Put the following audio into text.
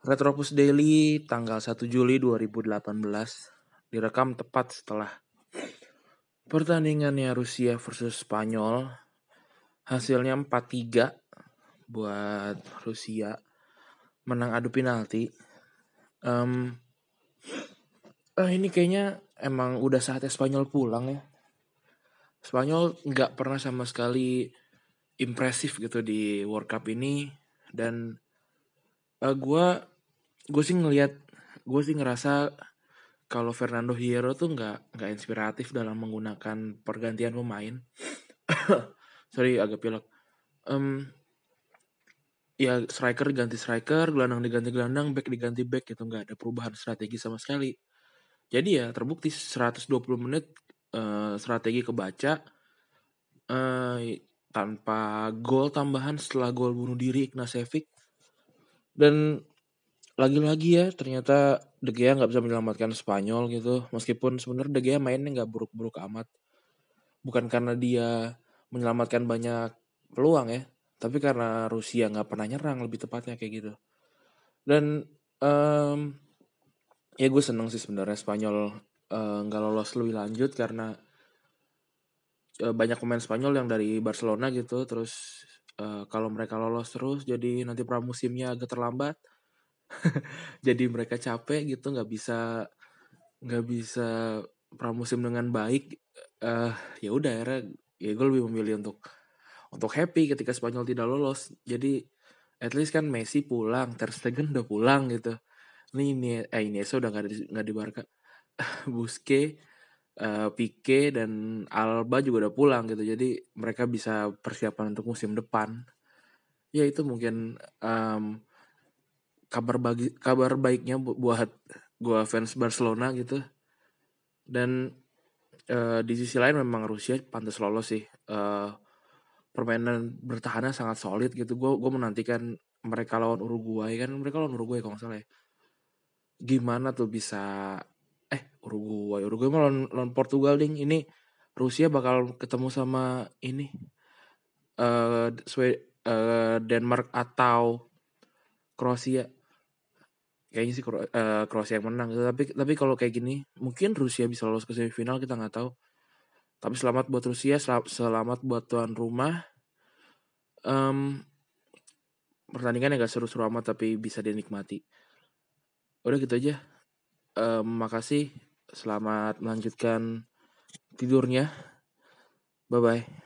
Retropus Daily tanggal 1 Juli 2018 direkam tepat setelah pertandingannya Rusia versus Spanyol. Hasilnya 4-3 buat Rusia menang adu penalti. Um, ini kayaknya emang udah saatnya Spanyol pulang ya. Spanyol nggak pernah sama sekali impresif gitu di World Cup ini dan uh, eh, gue gue sih ngelihat gue sih ngerasa kalau Fernando Hierro tuh nggak nggak inspiratif dalam menggunakan pergantian pemain. Sorry agak pilek. Um, ya striker ganti striker gelandang diganti gelandang back diganti back gitu. Nggak ada perubahan strategi sama sekali. Jadi ya terbukti 120 menit uh, strategi kebaca uh, tanpa gol tambahan setelah gol bunuh diri Ignacevic dan lagi-lagi ya ternyata De Gea nggak bisa menyelamatkan Spanyol gitu. Meskipun sebenarnya De Gea mainnya nggak buruk-buruk amat. Bukan karena dia menyelamatkan banyak peluang ya tapi karena Rusia nggak pernah nyerang lebih tepatnya kayak gitu. Dan um, ya gue seneng sih sebenarnya Spanyol eh, nggak uh, lolos lebih lanjut karena uh, banyak pemain Spanyol yang dari Barcelona gitu terus uh, kalau mereka lolos terus jadi nanti pramusimnya agak terlambat jadi mereka capek gitu nggak bisa nggak bisa pramusim dengan baik uh, ya udah akhirnya ya gue lebih memilih untuk untuk happy ketika Spanyol tidak lolos. Jadi at least kan Messi pulang Ter Stegen udah pulang gitu. Ini ini eh ini udah nggak di nggak di Barca. Busque uh, Pique dan Alba juga udah pulang gitu. Jadi mereka bisa persiapan untuk musim depan. Ya itu mungkin um, kabar bagi kabar baiknya buat gua fans Barcelona gitu. Dan uh, di sisi lain memang Rusia pantas lolos sih. Uh, permainan bertahannya sangat solid gitu. Gue gue menantikan mereka lawan Uruguay. Kan mereka lawan Uruguay kalau nggak salah ya. Gimana tuh bisa eh Uruguay. Uruguay lawan, lawan Portugal ding. Ini Rusia bakal ketemu sama ini uh, uh, Denmark atau Kroasia. Kayaknya sih uh, Kroasia yang menang. Tapi tapi kalau kayak gini mungkin Rusia bisa lolos ke semifinal kita nggak tahu. Tapi selamat buat Rusia selamat buat tuan rumah. Um, pertandingan yang gak seru-seru amat tapi bisa dinikmati. Udah gitu aja um, makasih. Selamat melanjutkan tidurnya. Bye bye